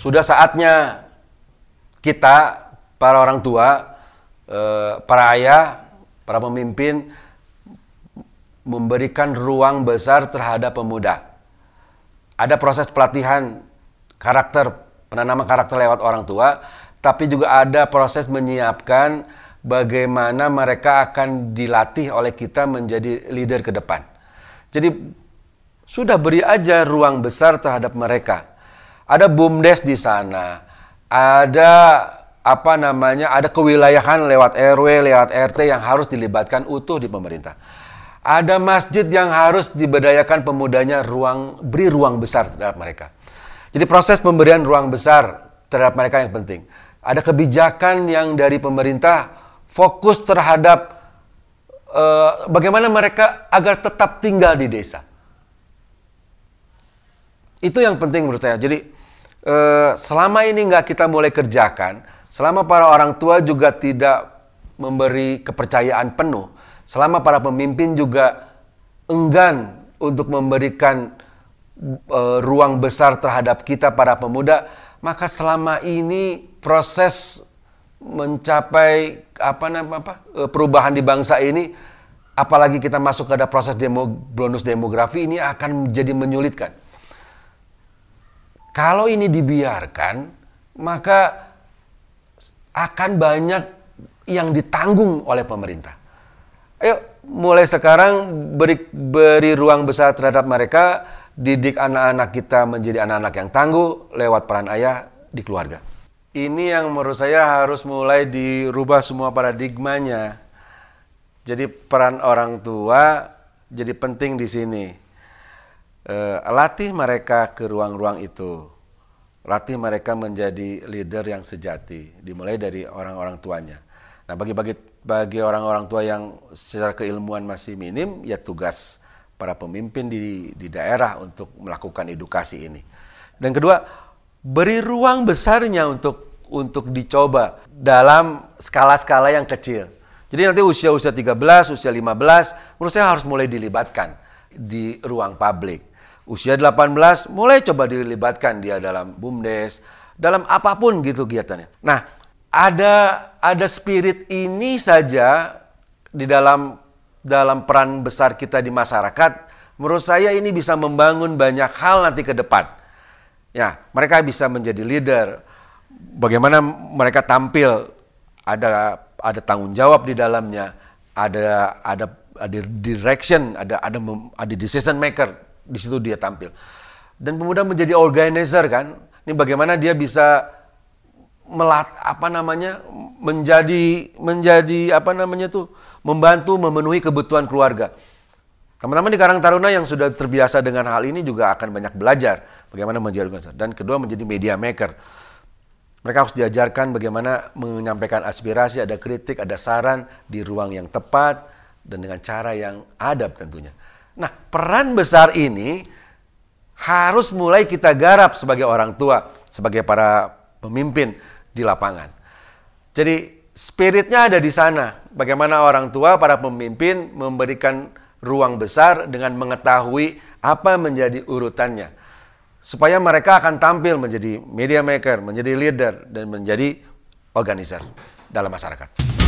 sudah saatnya kita para orang tua, eh, para ayah, para pemimpin memberikan ruang besar terhadap pemuda. Ada proses pelatihan karakter, penanaman karakter lewat orang tua, tapi juga ada proses menyiapkan bagaimana mereka akan dilatih oleh kita menjadi leader ke depan. Jadi sudah beri aja ruang besar terhadap mereka. Ada BUMDes di sana, ada apa namanya, ada kewilayahan lewat RW, lewat RT yang harus dilibatkan utuh di pemerintah. Ada masjid yang harus diberdayakan pemudanya ruang beri ruang besar terhadap mereka. Jadi proses pemberian ruang besar terhadap mereka yang penting. Ada kebijakan yang dari pemerintah fokus terhadap uh, bagaimana mereka agar tetap tinggal di desa. Itu yang penting menurut saya. Jadi uh, selama ini nggak kita mulai kerjakan, selama para orang tua juga tidak memberi kepercayaan penuh, selama para pemimpin juga enggan untuk memberikan uh, ruang besar terhadap kita para pemuda, maka selama ini proses mencapai apa nama apa uh, perubahan di bangsa ini apalagi kita masuk ke ada proses demo, bonus demografi ini akan menjadi menyulitkan. Kalau ini dibiarkan, maka akan banyak yang ditanggung oleh pemerintah. Ayo mulai sekarang beri, beri ruang besar terhadap mereka, didik anak-anak kita menjadi anak-anak yang tangguh lewat peran ayah di keluarga. Ini yang menurut saya harus mulai dirubah semua paradigmanya. Jadi peran orang tua jadi penting di sini. E, latih mereka ke ruang-ruang itu. Latih mereka menjadi leader yang sejati, dimulai dari orang-orang tuanya. Nah, bagi bagi bagi orang-orang tua yang secara keilmuan masih minim, ya tugas para pemimpin di di daerah untuk melakukan edukasi ini. Dan kedua, beri ruang besarnya untuk untuk dicoba dalam skala-skala yang kecil. Jadi nanti usia-usia 13, usia 15, menurut saya harus mulai dilibatkan di ruang publik. Usia 18, mulai coba dilibatkan dia dalam BUMDes, dalam apa pun gitu kegiatannya. Nah, ada ada spirit ini saja di dalam dalam peran besar kita di masyarakat, menurut saya ini bisa membangun banyak hal nanti ke depan. Ya, mereka bisa menjadi leader. Bagaimana mereka tampil ada ada tanggung jawab di dalamnya, ada ada ada direction, ada ada ada decision maker di situ dia tampil. Dan pemuda menjadi organizer kan. Ini bagaimana dia bisa melat apa namanya menjadi menjadi apa namanya tuh membantu memenuhi kebutuhan keluarga. Teman-teman di Karang Taruna yang sudah terbiasa dengan hal ini juga akan banyak belajar bagaimana menjadi organisator. Dan kedua menjadi media maker. Mereka harus diajarkan bagaimana menyampaikan aspirasi, ada kritik, ada saran di ruang yang tepat dan dengan cara yang adab tentunya. Nah, peran besar ini harus mulai kita garap sebagai orang tua, sebagai para pemimpin di lapangan. Jadi spiritnya ada di sana. Bagaimana orang tua, para pemimpin memberikan ruang besar dengan mengetahui apa menjadi urutannya. Supaya mereka akan tampil menjadi media maker, menjadi leader, dan menjadi organizer dalam masyarakat.